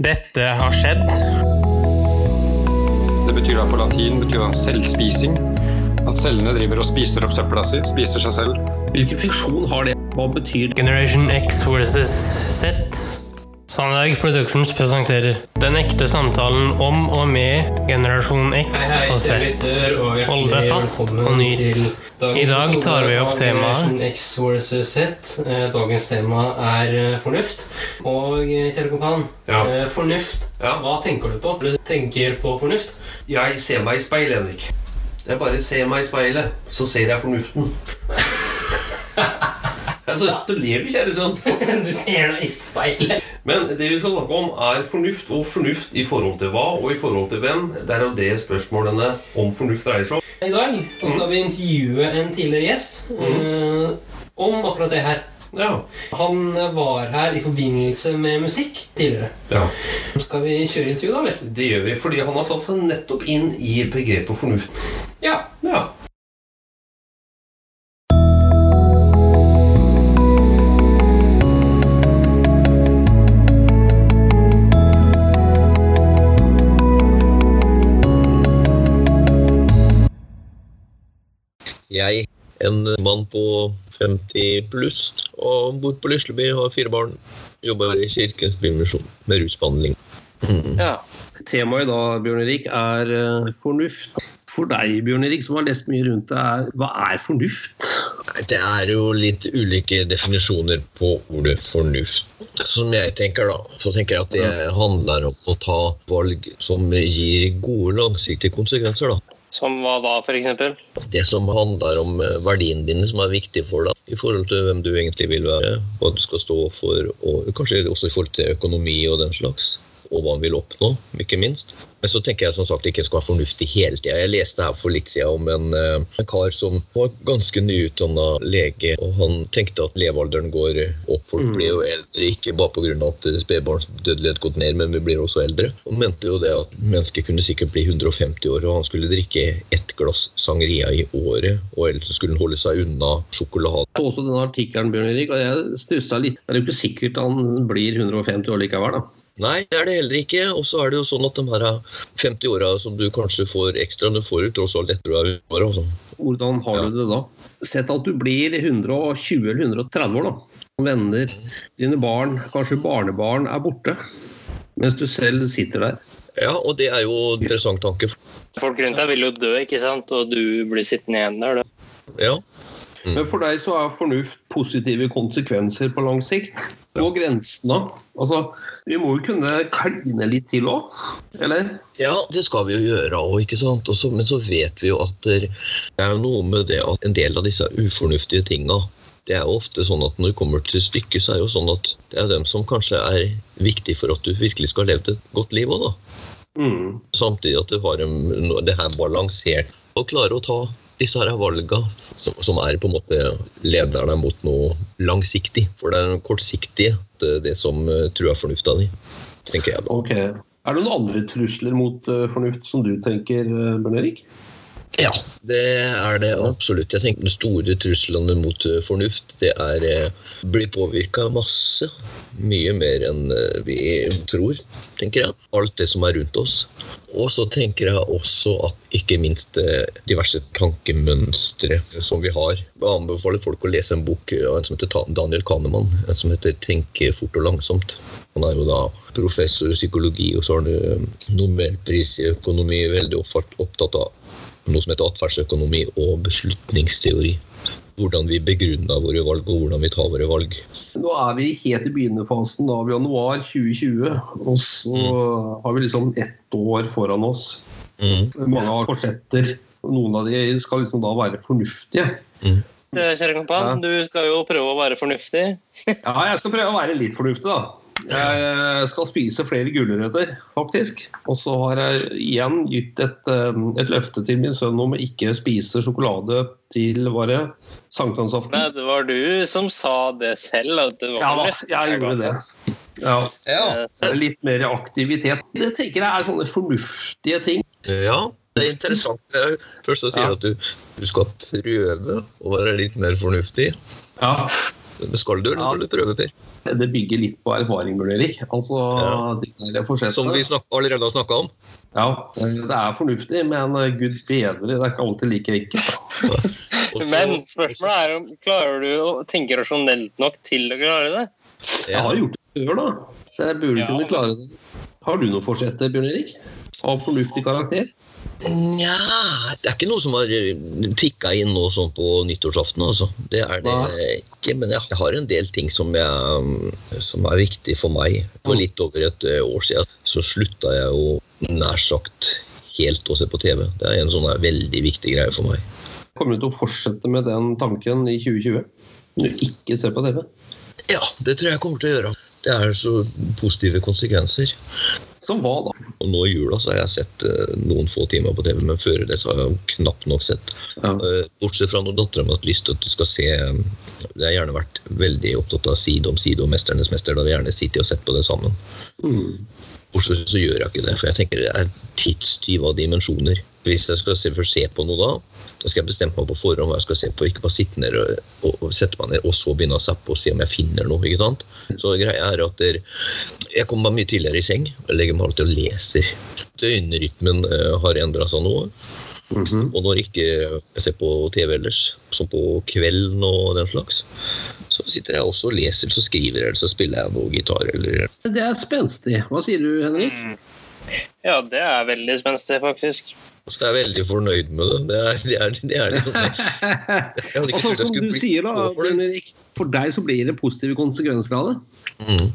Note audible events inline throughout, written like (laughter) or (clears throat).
Dette har skjedd. Det betyr da på latin betyr da selvspising. At cellene driver og spiser opp søpla si, spiser seg selv. Hvilken funksjon har det? Hva betyr? Generation X versus Z. Sandberg Productions presenterer Den ekte samtalen om og med generasjon X og Z. Hold deg fast og nyt. I dag tar vi opp temaet X versus Z. Eh, Dagens tema er eh, fornuft. Og eh, kjære kompan, Ja. fornuft. Ja. Hva tenker du på? Du tenker på fornuft? Jeg ser meg i speilet, Henrik. Jeg bare ser meg i speilet, så ser jeg fornuften. (laughs) altså, du lever, kjære sønn. (laughs) du ser deg i speilet. Men det vi skal snakke om, er fornuft. Og fornuft i forhold til hva, og i forhold til hvem. Det er jo det spørsmålene om fornuft dreier seg om. I dag så skal vi intervjue en tidligere gjest eh, om akkurat det her. Ja. Han var her i forbindelse med musikk tidligere. ja. Skal vi kjøre intervju, da, eller? Det gjør vi fordi han har satt seg nettopp inn i begrepet fornuft. Ja. Ja. Jeg, en mann på 50 pluss, og bor på Lysleby, har fire barn. Jobber i Kirkens Bymisjon med rusbehandling. Ja. Temaet i dag, Bjørn Erik, er eh, fornuft. For deg, Bjørn Erik, som har lest mye rundt det, er, hva er fornuft? Det er jo litt ulike definisjoner på ordet fornuft. Som jeg tenker, da, så tenker jeg at det handler om å ta valg som gir gode langsiktige konsekvenser. da. Som hva da, eksempel? Det som handler om eh, verdiene dine, som er viktig for deg i forhold til hvem du egentlig vil være, hva du skal stå for, og kanskje også i forhold til økonomi og den slags. Og hva han vil oppnå, ikke minst. Men så tenker jeg som sagt ikke skal være fornuftig hele tida. Jeg leste her for litt siden om en, eh, en kar som var ganske nyutdanna lege, og han tenkte at levealderen går opp. Folk Mm. blir jo eldre, ikke bare pga. at spedbarnsdødelighet gått ned, men vi blir også eldre. Og mente jo det at mennesket kunne sikkert bli 150 år, og han skulle drikke ett glass sangria i året, og ellers skulle han holde seg unna sjokolade. Så også denne artikkelen, Bjørn Erik, og jeg stussa litt. Det er jo ikke sikkert han blir 150 år likevel, da. Nei, det er det heller ikke. Og så er det jo sånn at de her 50 åra som du kanskje får ekstra, du får jo tross alt etter du er 100 år. Hvordan har Ja. du det da? Sett at du blir 120 eller 130 år, da. Venner, dine barn, kanskje barnebarn er borte. Mens du selv sitter der. Ja, og det er jo en interessant tanke. Folk rundt deg vil jo dø, ikke sant? Og du blir sittende igjen der. da. Ja. Mm. Men for deg så er fornuft positive konsekvenser på lang sikt. Gå grensen òg. Altså, vi må jo kunne kline litt til òg, eller? Ja, det skal vi jo gjøre òg, ikke sant. Også, men så vet vi jo at det er noe med det at en del av disse ufornuftige tinga det er jo ofte sånn at når det kommer til stykket, så er det jo sånn at det er dem som kanskje er viktig for at du virkelig skal ha levd et godt liv òg, da. Mm. Samtidig at du har en, det her balansert å klare å ta disse her valga som, som er på en måte leder deg mot noe langsiktig. For det er noe kortsiktige det, det som eh, truer fornufta di, tenker jeg da. Ok. Er det noen andre trusler mot eh, fornuft som du tenker, uh, Bjørn Erik? Ja, det er det absolutt. Jeg tenker De store truslene mot eh, fornuft det er eh, bli påvirka masse. Mye mer enn eh, vi tror, tenker jeg. Alt det som er rundt oss. Og så tenker jeg også at ikke minst eh, diverse tankemønstre som vi har. Jeg anbefaler folk å lese en bok av en som heter Daniel Kahneman, en som heter 'Tenke fort og langsomt'. Han er jo da professor i psykologi, og så har han nobelpris i økonomi, veldig opptatt av noe som heter atferdsøkonomi og beslutningsteori. Hvordan vi begrunner våre valg, og hvordan vi tar våre valg. Nå er vi helt i begynnerfasen av januar 2020, og så har vi liksom ett år foran oss. Mm. Mange har fortsetter. Noen av de skal liksom da være fornuftige. Mm. Kjære kompan, du skal jo prøve å være fornuftig. Ja, jeg skal prøve å være litt fornuftig, da. Jeg skal spise flere gulrøtter, faktisk. Og så har jeg igjen gitt et, eh, et løfte til min sønn om å ikke spise sjokolade til bare sankthansaften. Nei, det var du som sa det selv. At det var Ja da, jeg gjorde det. Ja. ja. Litt mer aktivitet. Det tenker jeg er sånne fornuftige ting. Ja, det er interessant. Er- Først så sier du Ja. at du, du skal prøve å være litt mer fornuftig. Ja. Skal du, eller skal du prøve, Per? Det bygger litt på erfaring, Bjørn Erik. Altså, Ja. Som vi snak allerede har snakka om. Ja, det er fornuftig, men eh, gud bedre, det er ikke alltid like enkelt. (laughs) Men spørsmålet er om klarer du å tenke rasjonelt nok til å klare det? Jeg har gjort det før, da, så jeg burde Ja. kunne klare det. Har du noe forsetter, Bjørn Erik? Av fornuftig karakter? Nja, det er ikke noe som har tikka inn nå sånn på nyttårsaften, altså. Det er det ja. ikke. Men jeg har en del ting som, jeg, som er viktig for meg. For litt over et eh, år siden så slutta jeg jo nær sagt helt å se på TV. Det er en sånn veldig viktig greie for meg. Kommer du til å fortsette med den tanken i 2020? Når du ikke ser på TV? Ja, det tror jeg kommer til å gjøre. Det er så positive konsekvenser. Som hva, da? Og nå i jula så har jeg sett eh, noen få timer på TV, men før det så har jeg knapt nok sett. Ja. Eh, Bortsett fra når dattera mi har hatt lyst til at du skal se eh, Jeg har gjerne vært veldig opptatt av Side om side og Mesternes mester. Da har vi gjerne sittet og sett på det sammen. Mm. Bortsett så gjør jeg ikke det, for jeg tenker det er tidstyv av dimensjoner. Hvis jeg skal se, først se på noe da, da skal jeg bestemme meg på forhånd hva jeg skal se på. Ikke bare sitte ned og, og, og sette meg ned og så begynne å zappe og se om jeg finner noe. ikke sant? Så greia er at der, jeg kommer meg mye tidligere i seng. og legger meg alltid og leser. Døgnrytmen uh, har endra seg noe. Mhm. Og når ikke jeg ser på TV ellers, som på kvelden og den slags, så sitter jeg også og leser, eller så skriver jeg, eller så spiller jeg noe gitar, eller Det er spenstig. Hva sier du, Henrik? Mm. Ja, det er veldig spenstig, faktisk. Så jeg er veldig fornøyd med det. Det er det. Er, det, er det. Og sånn som du sier, da, Erik, for deg så blir det positive konsekvenser av det. Mm.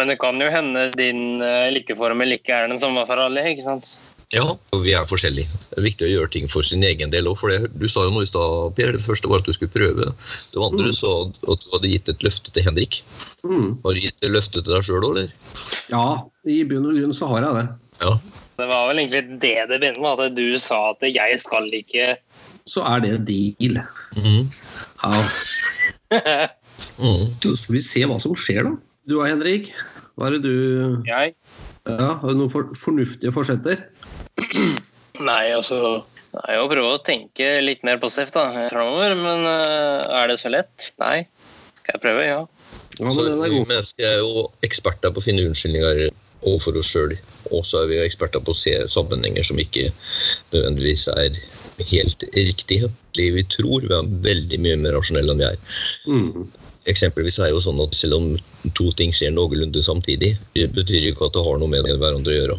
Men det kan jo hende din uh, lykkeformel ikke er den samme for alle, ikke sant? Ja, og vi er forskjellige. Det er viktig å gjøre ting for sin egen del òg. Du sa jo noe i stad, Per. Det første var at du skulle prøve. Det andre Mm. sa at du hadde gitt et løfte til Henrik. Mm. Har du gitt et løfte til deg sjøl òg, eller? Ja, i bunn og grunn så har jeg det. Ja. Det var vel egentlig det det begynte med, at du sa at jeg skal ikke Så er det deal. Mm. Ja. mm. Så skal vi se hva som skjer, da. Du og Henrik, hva er det du Jeg? ja, Har du noen for, fornuftige forsetter? Nei, altså Det er jo å prøve å tenke litt mer positivt da, framover, men uh, er det så lett? Nei. Skal jeg prøve? Ja. Ja, men er vi mennesker er jo eksperter på å finne unnskyldninger overfor oss sjøl. Og så er vi jo eksperter på å se sammenhenger som ikke nødvendigvis er helt riktige. Det vi tror vi er veldig mye mer rasjonelle enn vi er. Mm. Eksempelvis er det jo sånn at selv om to ting skjer noenlunde samtidig, det betyr ikke at det har noe med hverandre å gjøre.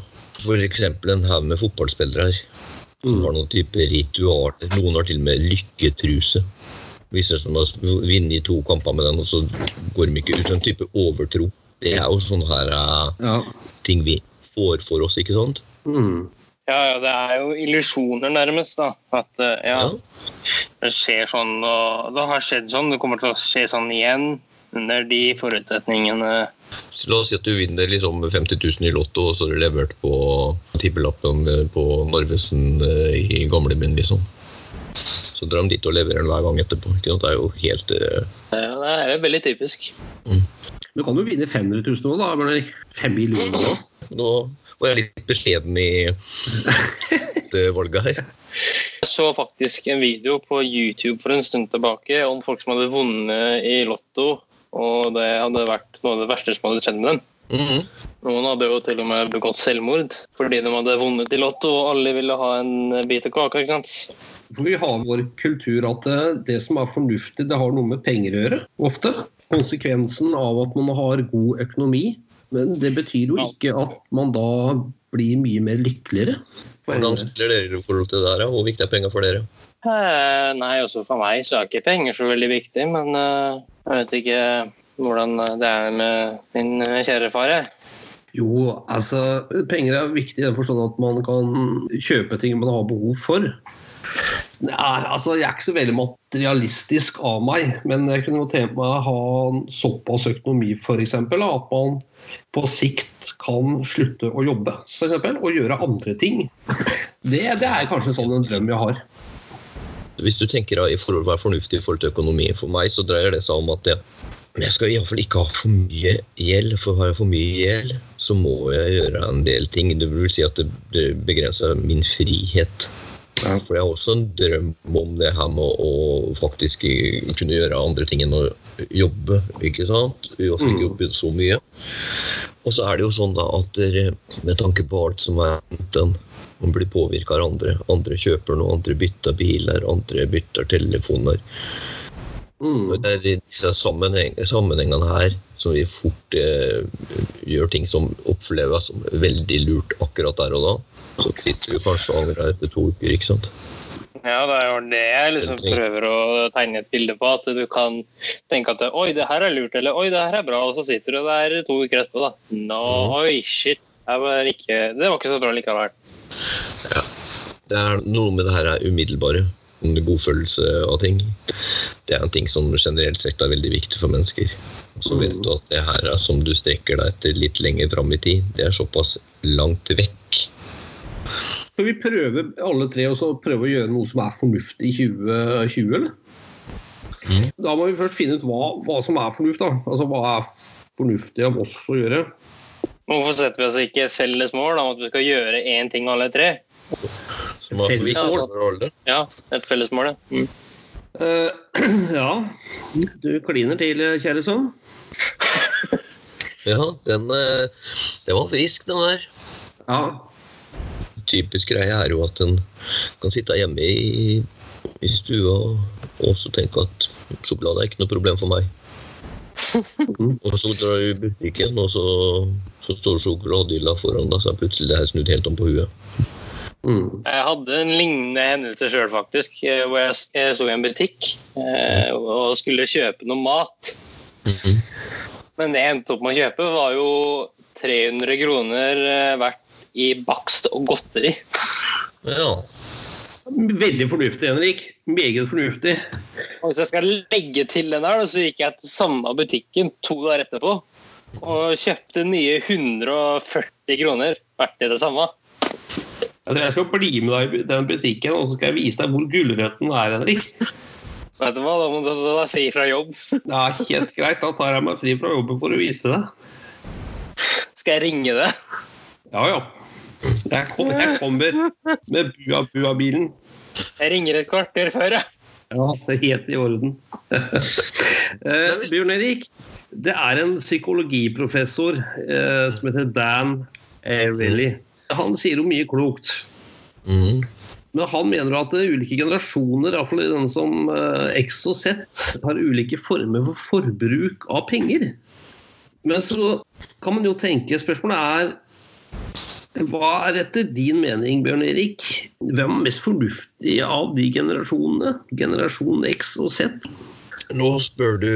Eksempel en haug med fotballspillere her som har noen type ritualer. Noen har til og med lykketruse. Hvis de har vunnet to kamper med den, og så går de ikke ut. En type overtro. Det er jo sånne her uh, Ja. ting vi får for oss, ikke sant? Mm. Ja, ja, det er jo illusjoner, nærmest. da. At ja, ja, det skjer sånn, og det har skjedd sånn. Det kommer til å skje sånn igjen. Under de forutsetningene. Så la oss si at du vinner liksom 50 000 i Lotto, og så har du levert på tippelappen eh, på Narvesen eh, i gamlebyen, liksom. Så drar de dit og leverer den hver gang etterpå. Ikke sant? Det er jo helt uh... Ja, det er jo veldig typisk. Du kan jo vinne 500 000 nå, da, Erik. Fem millioner nå. Nå var jeg litt beskjeden i (laughs) det valget her. Jeg så faktisk en video på YouTube for en stund tilbake om folk som hadde vunnet i Lotto, og det hadde vært noe av det verste som hadde skjedd med dem. -hmm. Noen hadde jo til og med begått selvmord fordi de hadde vunnet i Lotto, og alle ville ha en bit av kaka. ikke sant? Vi har vår kultur at det, det som er fornuftig, det har noe med penger å gjøre. Ofte. Konsekvensen av at man har god økonomi. Men det betyr jo ikke at man da blir mye mer lykkeligere. Hvordan stiller dere i forhold til det her? Hvor viktig er penger for dere? Eh, nei, også for meg så er ikke penger så veldig viktig, men eh, jeg vet ikke hvordan det er med min eh, kjære far. jeg. Jo, altså Penger er viktig i den forstand at man kan kjøpe ting man har behov for. Nei, altså Jeg er ikke så veldig materialistisk av meg, men jeg kunne jo tenke meg å ha såpass økonomi for eksempel, at man på sikt kan slutte å jobbe for eksempel, og gjøre andre ting. Det, det er kanskje sånn en drøm jeg har. Hvis du tenker da, i forhold til å være fornuftig i forhold til økonomi, for meg så dreier det seg om at jeg, jeg skal iallfall ikke ha for mye gjeld. For har jeg for mye gjeld, så må jeg gjøre en del ting. Det vil si at det begrenser min frihet For det er også en drøm om det her med å faktisk kunne gjøre andre ting enn å jobbe. ikke sant? Vi har ikke jobbet så mye. Og så er det jo sånn da at med tanke på alt som er den, man blir påvirka av andre. Andre kjøper noe, andre bytter biler, andre bytter telefoner. Mm. Det er disse sammenheng, sammenhengene her som vi fort eh, gjør ting som oppleves som veldig lurt akkurat der og da. Så sitter du kanskje angrer etter to uker, ikke sant. Ja, det er jo det jeg liksom prøver å tegne et bilde på. At du kan tenke at oi, det her er lurt, eller oi, det her er bra, og så sitter du der to uker etterpå, da. No, mm. oi, shit. Det var, ikke, det var ikke så bra likevel. Ja. Det er noe med det her er umiddelbare. Godfølelse av ting. Det er en ting som generelt sett er veldig viktig for mennesker. Så vet du at det her er som du strekker deg etter litt lenger fram i tid. Det er såpass langt vekk. Skal vi prøve alle tre å prøve å gjøre noe som er fornuftig i 2020, eller? Mm. Da må vi først finne ut hva, hva som er fornuft. da. Altså Hva er fornuftig av oss å gjøre? Hvorfor setter vi oss ikke et felles mål om at vi skal gjøre én ting alle tre? Felles mål? Ja, et felles mål, ja. Mm. Uh, (clears throat) ja, du kliner til, kjære sønn. (laughs) ja, den, eh, den var frisk, den der. Ja. Typisk greie er jo at en kan sitte hjemme i, i stua og så tenke at sjokolade er ikke noe problem for meg. (laughs) og så drar du i butikken, og så, så står sjokoladehylla foran deg, så er plutselig det her snudd helt om på huet. Mm. Jeg hadde en lignende hendelse sjøl, faktisk. Eh, hvor jeg, jeg så i en butikk eh, og skulle kjøpe noe mat. Mm -hmm. Men det jeg endte opp med å kjøpe, var jo 300 kroner eh, verdt i bakst og godteri. Ja. Veldig fornuftig, Henrik. Meget fornuftig. Og hvis jeg skal legge til den her, så gikk jeg til samme butikken to dager etterpå og kjøpte nye 140 kroner verdt i det samme. Jeg tror jeg skal bli med deg i den butikken og så skal jeg vise deg hvor gulrøtten er, Henrik. Vet du hva, da må du ta deg fri fra jobb. Ja, Helt greit, da tar jeg meg fri fra jobben for å vise deg. Skal jeg ringe deg? Ja, ja. Jeg kommer, jeg kommer med Bua-Bua-bilen. Jeg ringer et kvarter før, jeg. Ja, det er helt i orden. (laughs) eh, Bjørn Erik, det er en psykologiprofessor eh, som heter Dan Airelly. Han sier jo mye klokt. Mm. Men han mener at ulike generasjoner, iallfall den som eh, X og Z, har ulike former for forbruk av penger. Men så kan man jo tenke Spørsmålet er hva er etter din mening, Bjørn Erik, hvem er mest fornuftig av de generasjonene? Generasjon X og Z? Nå spør du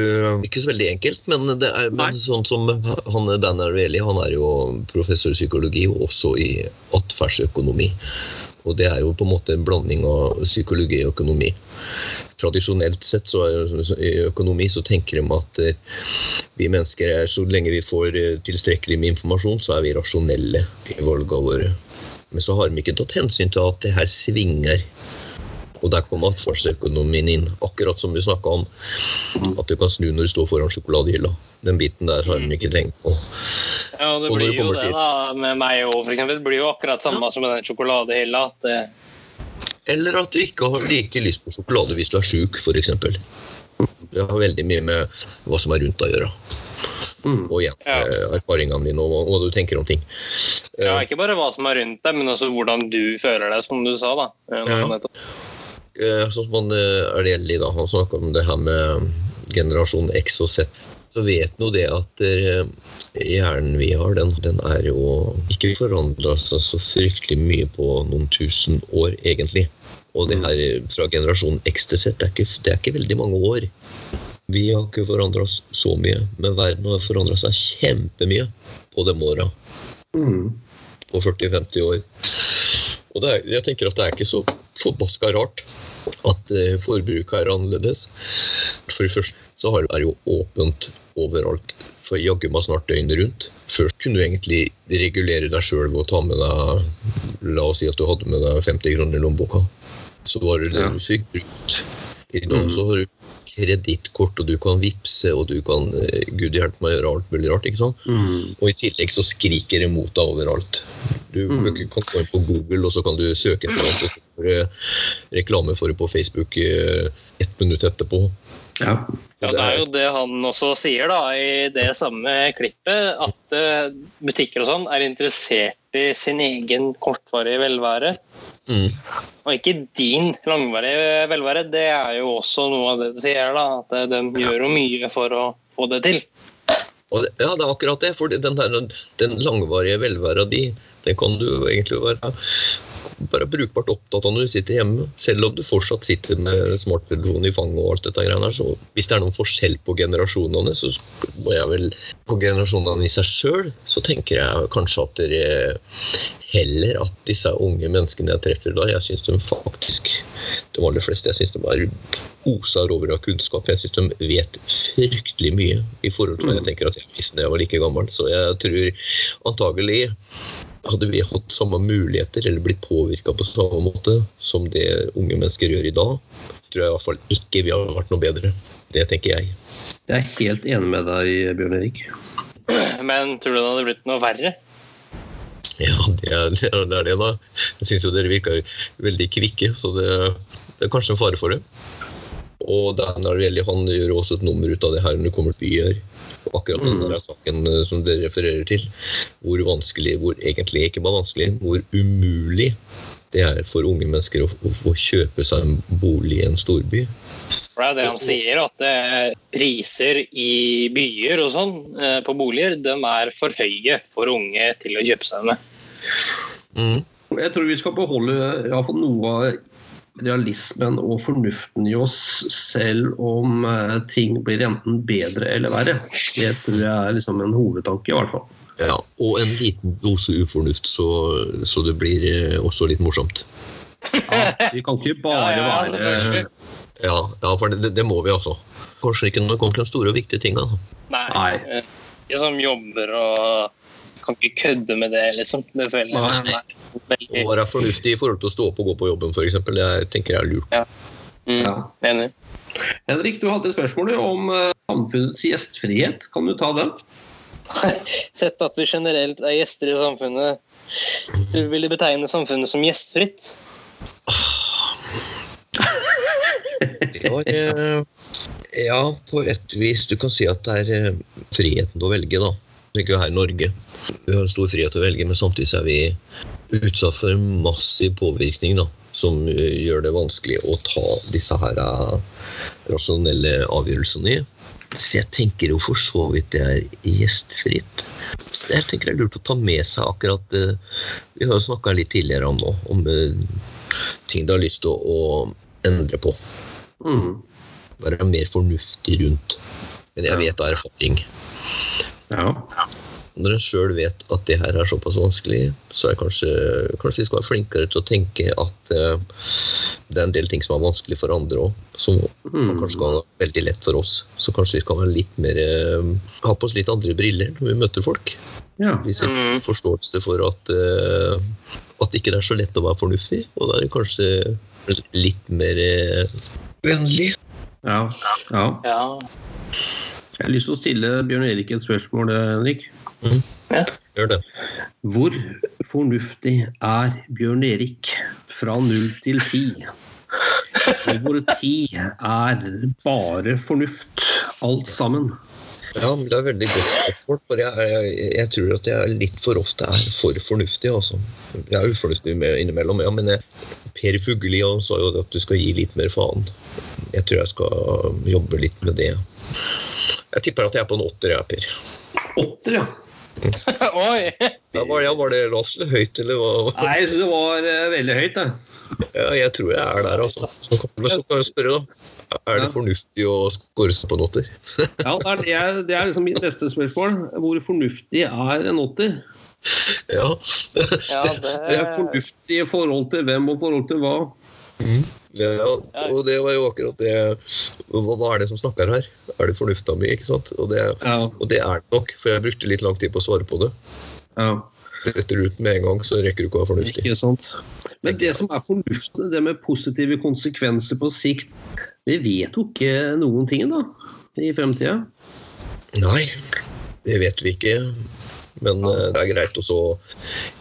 ikke så veldig enkelt, men det er men sånn som han, Dan Arieli han er jo professor i psykologi og også i atferdsøkonomi. Og det er jo på en måte en blanding av psykologi og økonomi. Tradisjonelt sett så i økonomi så tenker de at eh, vi mennesker er så lenge vi får eh, tilstrekkelig med informasjon, så er vi rasjonelle i valgene våre. Men så har de ikke tatt hensyn til at det her svinger og der kom atferdsøkonomien inn. Akkurat som vi snakka om at du kan snu når du står foran sjokoladehylla. Den biten der har de ikke tenkt på. Ja, det blir jo det, da. Med meg òg, f.eks. Det blir jo akkurat samme som med den sjokoladehylla. At det... Eller at du ikke har like lyst på sjokolade hvis du er sjuk, f.eks. Det har veldig mye med hva som er rundt å gjøre. Mm. Og igjen ja. Eh, erfaringene dine og hva du tenker om ting. Ja, Ikke bare hva som er rundt deg, men også hvordan du føler deg, som du sa. da. Ja. Eh, sånn som han Areli da, han snakka om det her med generasjon X og Z. Så vet nå det at eh, hjernen vi har, den, den er jo ikke forandra seg så fryktelig mye på noen tusen år, egentlig. Og det her fra generasjonen X til Z, det er ikke, det er ikke veldig mange år. Vi har ikke forandra oss så mye, men verden har forandra seg kjempemye på de åra. Mm. På 40-50 år. Og er, jeg tenker at det er ikke så forbaska rart at uh, forbruket er annerledes. For det første så er det jo åpent overalt for jaggu meg snart døgnet rundt. Først kunne du egentlig regulere deg sjøl ved å ta med deg La oss si at du hadde med deg 50 kroner i lommeboka. Så var det det du fikk brukt. I dag så har du kredittkort, og du kan vippse, og du kan eh, Gud hjelpe meg gjøre alt mulig rart. ikke sant? Mm. Og i tillegg så skriker det mot deg overalt. Du Mm. kan gå inn på Google, og så kan du søke etter noe, og så får du reklame for det på Facebook eh, ett minutt etterpå. Ja. Ja, Det er jo det han også sier da, i det samme klippet, at eh, butikker og sånn er interessert i sin egen kortvarige velvære. Mm. Og ikke din langvarige velvære. Det er jo også noe av det du sier, da. At eh, de gjør jo mye for å få det til. Og det, ja, det er akkurat det. For den, der, den langvarige velværa di, den kan du egentlig være bare brukbart opptatt av når du sitter hjemme. Selv om du fortsatt sitter med smarttelefonen i fanget og alt dette greiene her. Så hvis det er noen forskjell på generasjonene, så må jeg vel På generasjonene i seg sjøl, så tenker jeg kanskje at dere heller at disse unge menneskene jeg treffer da, jeg syns de faktisk De aller fleste jeg synes de bare oser over av kunnskap. Jeg syns de vet fryktelig mye i forhold til hva jeg tenker at jeg visste da jeg var like gammel. Så jeg tror antagelig hadde vi hatt samme muligheter eller blitt påvirka på samme måte som det unge mennesker gjør i dag, tror jeg i hvert fall ikke vi har vært noe bedre. Det tenker jeg. Jeg er helt enig med deg, Bjørn Erik. Men tror du det hadde blitt noe verre? Ja, det er det, er det da. Jeg syns jo dere virker veldig kvikke, så det, det er kanskje en fare for det. Og Daniel Velli han gjør også et nummer ut av det her når det kommer til byer. Akkurat den der saken eh, som dere refererer til. Hvor vanskelig, hvor egentlig ikke bare vanskelig, hvor umulig det er for unge mennesker å, å få kjøpe seg en bolig i en storby. For det er det han sier, at eh, priser i byer og sånn eh, på boliger, de er for høye for unge til å kjøpe seg med. Mm. Jeg tror vi skal beholde i hvert fall noe av realismen og fornuften i oss, selv om eh, ting blir enten bedre eller verre. Det tror jeg er liksom en hovedtanke, i hvert fall. Ja, og en liten dose ufornuft, så, så det blir eh, også litt morsomt. Vi kan ikke bare Ja, ja, være. Ja, ja for det, det må vi altså. Kanskje ikke når det kommer til de store og viktige tinga. Nei. Nei. eh, Ikke som jobber og kan ikke kødde med det, liksom. Det føler jeg Nei. Er Å veldig være fornuftig i forhold til å stå opp og gå på jobben, f.eks. Jeg tenker jeg er lurt. mm, Ja. enig. Henrik, du hadde spørsmålet spørsmål om eh, samfunnets gjestfrihet. Kan du ta den? (laughs) Sett at vi generelt er gjester i samfunnet, du ville betegne samfunnet som gjestfritt? Det var, eh, ja, på et vis. Du kan si at det er eh, friheten til å velge, da. Ikke tenker jo her i Norge. Vi har en stor frihet til å velge, men samtidig er vi utsatt for en massiv påvirkning da, som eh, gjør det vanskelig å ta disse her eh, rasjonelle avgjørelsene i. Så jeg tenker jo for så vidt det er gjestfritt. Jeg tenker det er lurt å ta med seg akkurat eh, Vi har jo snakka litt tidligere om, nå, om ting du har lyst til å endre på Mm. være mer fornuftig rundt. Men jeg vet av erfaring. Ja. Når en sjøl vet at det her er såpass vanskelig, så er kanskje, kanskje vi skal være flinkere til å tenke at eh, det er en del ting som er vanskelig for andre òg, som Mm. kanskje kan være veldig lett for oss. Så kanskje vi skal være litt mer eh, ha på oss litt andre briller når vi møter folk. ja. Hvis vi får forståelse for at, eh, at ikke det er så lett å være fornuftig, og da er det kanskje litt mer eh, vennlig. ja. ja. Ja. Jeg har lyst til å stille Bjørn Erik et spørsmål, eh, Ja. Gjør det. Hvor fornuftig er Bjørn Erik fra null til ti? Hvor ti er bare fornuft, alt sammen? Ja, men Det er veldig godt spørsmål. for jeg, jeg, jeg tror at jeg litt for ofte er for fornuftig. altså. Jeg er ufornuftig med, innimellom, ja, men jeg, Per Fugelli sa jo at du skal gi litt mer faen. Jeg tror jeg skal jobbe litt med det. Jeg tipper at jeg er på en åtter, jeg, Per. Åtter, ja. (laughs) Oi! Da var, ja, var det Lasle høyt, eller hva? Nei, jeg syns det var uh, veldig høyt, Da. Ja, jeg tror jeg er der, altså. Så kan, jeg spørre, da. Er det Ja. fornuftig å skåre seg på en åtter? (laughs) Ja, det er, det er, det er liksom mitt neste spørsmål. Hvor fornuftig er en åtter? Ja. Ja, Det er fornuftig i forhold til hvem og forhold til hva? Ja. Og det var jo akkurat det Hva, er det som snakker her? Er det fornufta mi, ikke sant? Og det, Ja, Og det er det nok, for jeg brukte litt lang tid på å svare på det. ja. Detter du ut med en gang, så rekker du ikke å være fornuftig. Ikke sant. Men det som er fornuftig, det med positive konsekvenser på sikt, vi vet jo ikke noen ting da, i fremtida. Nei, det vet vi ikke. Men ja. det er greit å å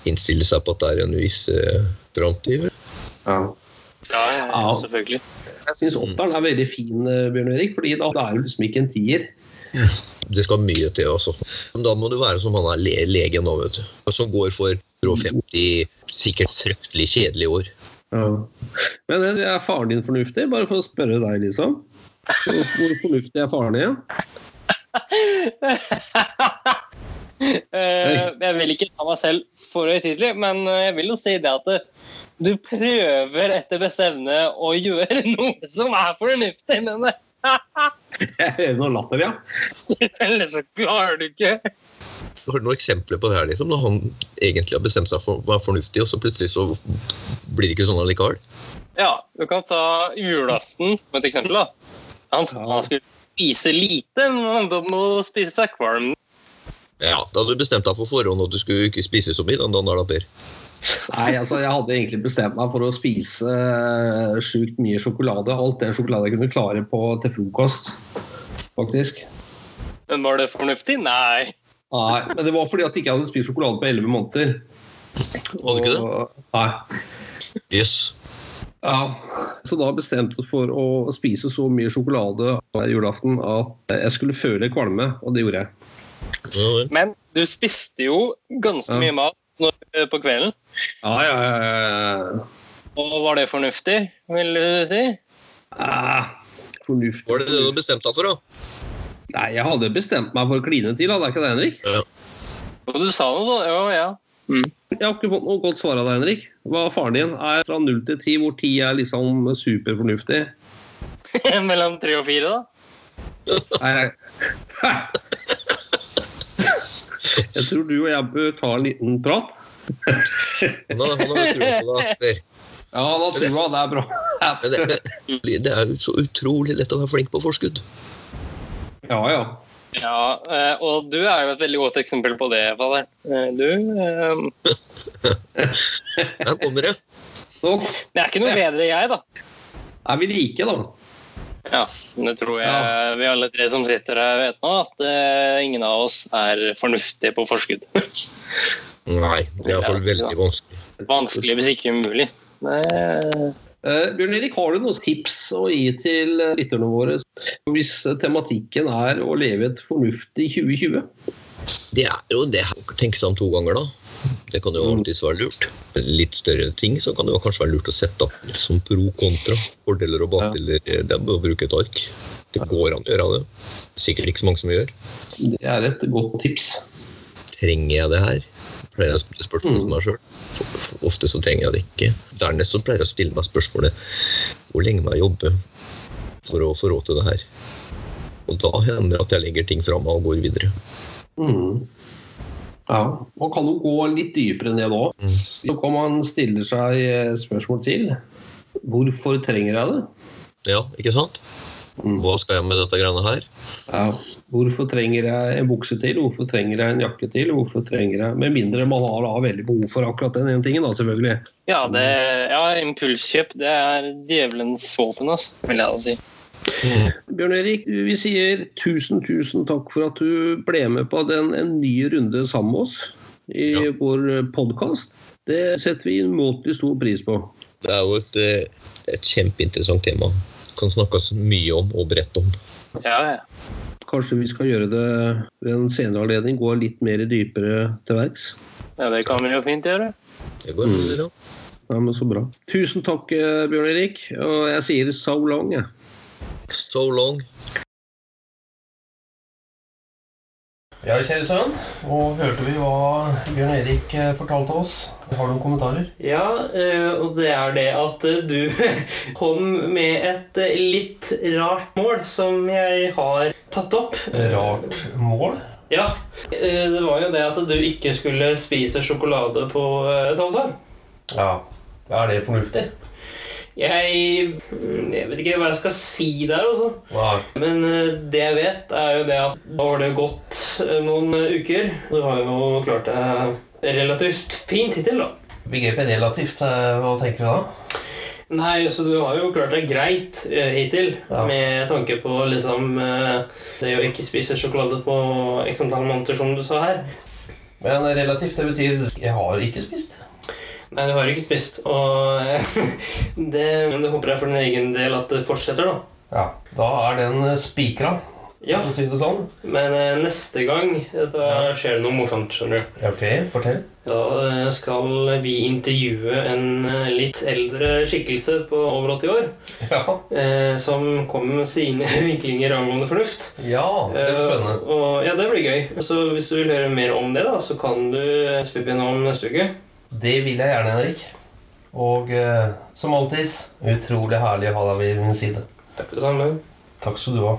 innstille seg på at det er en viss eh, framtid. Ja. Ja, ja, selvfølgelig. Jeg syns åtteren er veldig fin, eh, Bjørn Erik, fordi da er det liksom ikke en tier. Det skal mye til, altså. Men da må du være som han er le legen nå, vet du. Som går for 150 sikkert fryktelig kjedelige år. Ja. Men er er faren din fornuftig? Bare for å spørre deg, liksom. Hvor hvor fornuftig er faren din? (laughs) Eh, jeg vil ikke ta meg selv for høytidelig, men eh, jeg vil jo si det at du prøver etter beste evne å gjøre (laughs) noe som er fornuftig, men Jeg hører noe latter, ja. (laughs) eller så klarer du ikke. Har du noen eksempler på det her, liksom? Når han egentlig har bestemt seg for å være fornuftig, og så plutselig så blir det ikke sånn allikevel? Ja, du kan ta julaften som et eksempel. da. Han, sa han skulle spise lite, men han må spise seg kvalm. Ja, Da hadde du bestemt deg for forhånd at du skulle ikke spise så mye den dagen, der, da, Per. Nei, altså, jeg hadde egentlig bestemt meg for å spise eh, sjukt mye sjokolade. Alt det sjokolade jeg kunne klare på til frokost, faktisk. Men var det fornuftig? Nei. Nei, men det var fordi at jeg ikke hadde spist sjokolade på elleve måneder. Var det ikke det? Nei. Yes. Ja, så da bestemte jeg for å spise så mye sjokolade hver julaften at jeg skulle føle kvalme, og det gjorde jeg. Men du spiste jo ganske Ja. mye mat når, på kvelden. Ja, ja, ja, ja. Og var det fornuftig, vil du si? Ah, fornuftig. Var det det du bestemte deg for, da? Nei, jeg hadde bestemt meg for å kline til, hadde jeg ikke det, Henrik? Og du sa noe sånt? Ja, ja. Jeg har ikke fått noe godt svar av deg, Henrik. Hva er faren din? Er fra null til ti, hvor ti er liksom superfornuftig? (laughs) Mellom tre og fire, da? Nei, nei. (laughs) (laughs) (laughs) Jeg tror du og jeg bør ta en liten prat. Han har, han har trua på det. Ja, da tror jeg det er bra. Men det, det, det er jo så utrolig lett å være flink på forskudd. Ja, ja. Ja, eh, og du er jo et veldig godt eksempel på det, Fader. Eh, Du (laughs) um... Her kommer det. Nå Det er ikke noe bedre jeg, da. er vi like, da. Ja, det tror jeg vi alle tre som sitter her vet nå, at uh, ingen av oss er fornuftige på forskudd. (laughs) Nei, det er iallfall veldig vanskelig. Vanskelig, hvis ikke umulig. Eh, Bjørn Erik, har du noen tips å gi til eh, lytterne våre hvis tematikken er å leve et fornuftig 2020? Det er jo det tenke seg om to ganger, da. Det kan jo alltids være lurt. Litt større ting så kan det jo kanskje være lurt å sette opp som pro kontra. Fordeler og bakdeler. Det er å bruke et ark. Det går an å gjøre det. Sikkert ikke så mange som gjør. Det er et godt tips. Trenger jeg det her? Pleier jeg å stille spørsmål til meg sjøl. Ofte så trenger jeg det ikke. Dernest så pleier jeg å stille meg spørsmålet hvor lenge må jeg jobbe for å få råd til det her? Og da hender det at jeg legger ting fra meg og går videre. Mm. Ja, Man kan jo gå litt dypere ned òg. Mm. Så kan man stille seg eh, spørsmål til. Hvorfor trenger jeg det? Ja, ikke sant? Mm. Hva skal jeg med dette greiene her? Ja. Hvorfor trenger jeg en bukse til? Hvorfor trenger jeg en jakke til? Hvorfor trenger jeg Med mindre man har da veldig behov for akkurat den ene tingen, da, selvfølgelig. ja, det, ja, impulskjøp det er djevelens våpen, altså, vil jeg da si. Bjørn Erik, vi sier tusen, tusen takk for at du ble med på den, en ny runde sammen med oss i Ja. vår podkast. Det setter vi umåtelig stor pris på. Det er jo et, eh, et kjempeinteressant tema. Kan snakkes mye om og bredt om. Ja, ja. Kanskje vi skal gjøre det ved en senere anledning, gå litt mer dypere til verks. ja, det kan vi jo fint gjøre. Det går Mm. Ja, men Så bra. Tusen takk, eh, Bjørn Erik. Og jeg sier so long, jeg. So long. Ja, kjære sønn. Og hørte vi hva Bjørn Erik eh, fortalte oss. Har du noen kommentarer? Ja, eh, og det er det at eh, du (laughs) kom med et litt rart mål som jeg har tatt opp. Rart mål? Ja, eh, det var jo det at du ikke skulle spise sjokolade på et halvt år. Ja. Er det fornuftig? Jeg, mm, jeg vet ikke hva jeg skal si der, altså. Wow. Men eh, det jeg vet, er jo det at da har det gått eh, noen eh, uker. Du har jo klart deg relativt fint hittil, da. Begrepet relativt, hva tenker du da? Nei, så du har jo klart deg greit hittil, Ja. med tanke på liksom det å ikke spise sjokolade på x antall måneder, som du sa her. Men relativt, det betyr jeg har ikke spist. Nei, du har ikke spist. Og eh, (laughs) det, det håper jeg for din egen del at det fortsetter, da. Ja, Da er den eh, spikra, Ja, si det sånn. men eh, neste gang da Ja. skjer det noe morsomt, skjønner du. Ok, fortell. Da eh, skal vi intervjue en litt eldre skikkelse på over 80 år. Ja, Eh, som kommer med sine (laughs) vinklinger angående fornuft. ja det blir spennende. Eh, og, ja, det blir gøy. Så hvis du vil høre mer om det, da, så kan du svippe innom neste uke. Det vil jeg gjerne, Henrik. Og eh, som alltid, utrolig herlig å ha deg ved min side. Takk for det samme. Takk skal du ha.